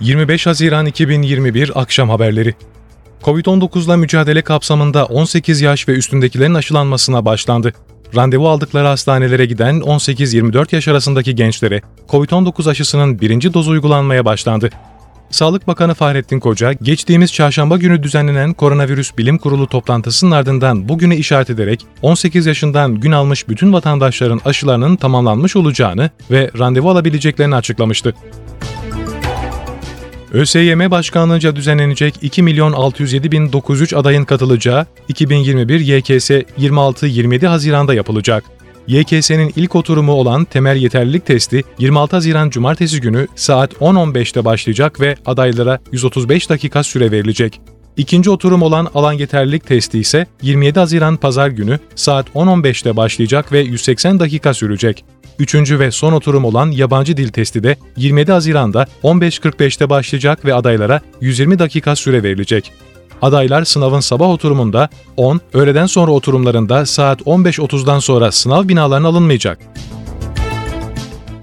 25 Haziran 2021 Akşam Haberleri Covid-19'la mücadele kapsamında 18 yaş ve üstündekilerin aşılanmasına başlandı. Randevu aldıkları hastanelere giden 18-24 yaş arasındaki gençlere COVID-19 aşısının birinci dozu uygulanmaya başlandı. Sağlık Bakanı Fahrettin Koca, geçtiğimiz çarşamba günü düzenlenen Koronavirüs Bilim Kurulu toplantısının ardından bugüne işaret ederek 18 yaşından gün almış bütün vatandaşların aşılarının tamamlanmış olacağını ve randevu alabileceklerini açıklamıştı. ÖSYM Başkanlığı'nca düzenlenecek 2 milyon 607 bin 903 adayın katılacağı 2021 YKS 26-27 Haziran'da yapılacak. YKS'nin ilk oturumu olan temel yeterlilik testi 26 Haziran Cumartesi günü saat 10.15'te başlayacak ve adaylara 135 dakika süre verilecek. İkinci oturum olan alan yeterlilik testi ise 27 Haziran Pazar günü saat 10.15'te başlayacak ve 180 dakika sürecek. Üçüncü ve son oturum olan yabancı dil testi de 27 Haziran'da 15.45'te başlayacak ve adaylara 120 dakika süre verilecek. Adaylar sınavın sabah oturumunda 10, öğleden sonra oturumlarında saat 15.30'dan sonra sınav binalarına alınmayacak.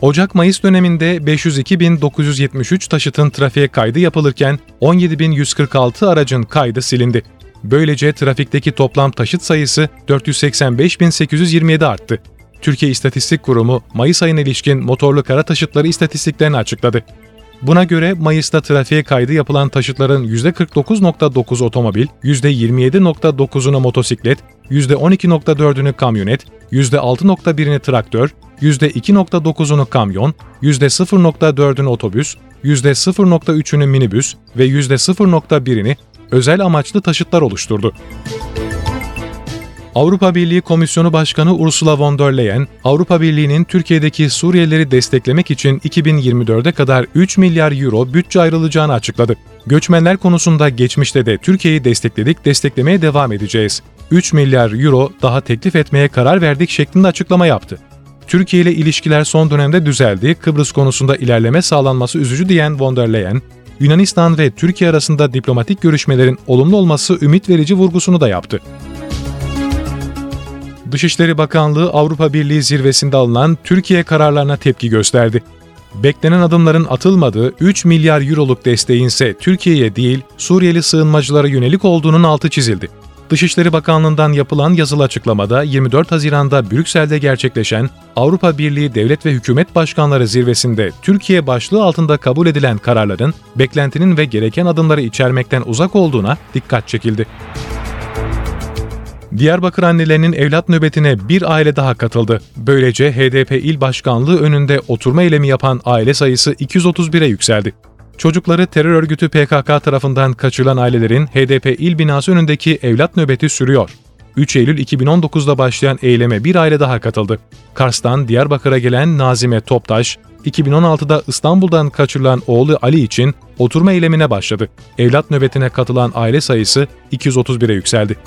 Ocak-Mayıs döneminde 502.973 taşıtın trafiğe kaydı yapılırken 17.146 aracın kaydı silindi. Böylece trafikteki toplam taşıt sayısı 485.827 arttı. Türkiye İstatistik Kurumu Mayıs ayına ilişkin motorlu kara taşıtları istatistiklerini açıkladı. Buna göre Mayıs'ta trafiğe kaydı yapılan taşıtların %49.9 otomobil, %27.9'unu motosiklet, %12.4'ünü kamyonet, %6.1'ini traktör, %2.9'unu kamyon, %0.4'ünü otobüs, %0.3'ünü minibüs ve %0.1'ini özel amaçlı taşıtlar oluşturdu. Avrupa Birliği Komisyonu Başkanı Ursula von der Leyen, Avrupa Birliği'nin Türkiye'deki Suriyelileri desteklemek için 2024'e kadar 3 milyar euro bütçe ayrılacağını açıkladı. Göçmenler konusunda geçmişte de Türkiye'yi destekledik, desteklemeye devam edeceğiz. 3 milyar euro daha teklif etmeye karar verdik şeklinde açıklama yaptı. Türkiye ile ilişkiler son dönemde düzeldi, Kıbrıs konusunda ilerleme sağlanması üzücü diyen von der Leyen, Yunanistan ve Türkiye arasında diplomatik görüşmelerin olumlu olması ümit verici vurgusunu da yaptı. Dışişleri Bakanlığı Avrupa Birliği zirvesinde alınan Türkiye kararlarına tepki gösterdi. Beklenen adımların atılmadığı 3 milyar euroluk desteğin ise Türkiye'ye değil Suriyeli sığınmacılara yönelik olduğunun altı çizildi. Dışişleri Bakanlığı'ndan yapılan yazılı açıklamada 24 Haziran'da Brüksel'de gerçekleşen Avrupa Birliği Devlet ve Hükümet Başkanları zirvesinde Türkiye başlığı altında kabul edilen kararların beklentinin ve gereken adımları içermekten uzak olduğuna dikkat çekildi. Diyarbakır annelerinin evlat nöbetine bir aile daha katıldı. Böylece HDP il başkanlığı önünde oturma eylemi yapan aile sayısı 231'e yükseldi. Çocukları terör örgütü PKK tarafından kaçırılan ailelerin HDP il binası önündeki evlat nöbeti sürüyor. 3 Eylül 2019'da başlayan eyleme bir aile daha katıldı. Kars'tan Diyarbakır'a gelen Nazime Toptaş, 2016'da İstanbul'dan kaçırılan oğlu Ali için oturma eylemine başladı. Evlat nöbetine katılan aile sayısı 231'e yükseldi.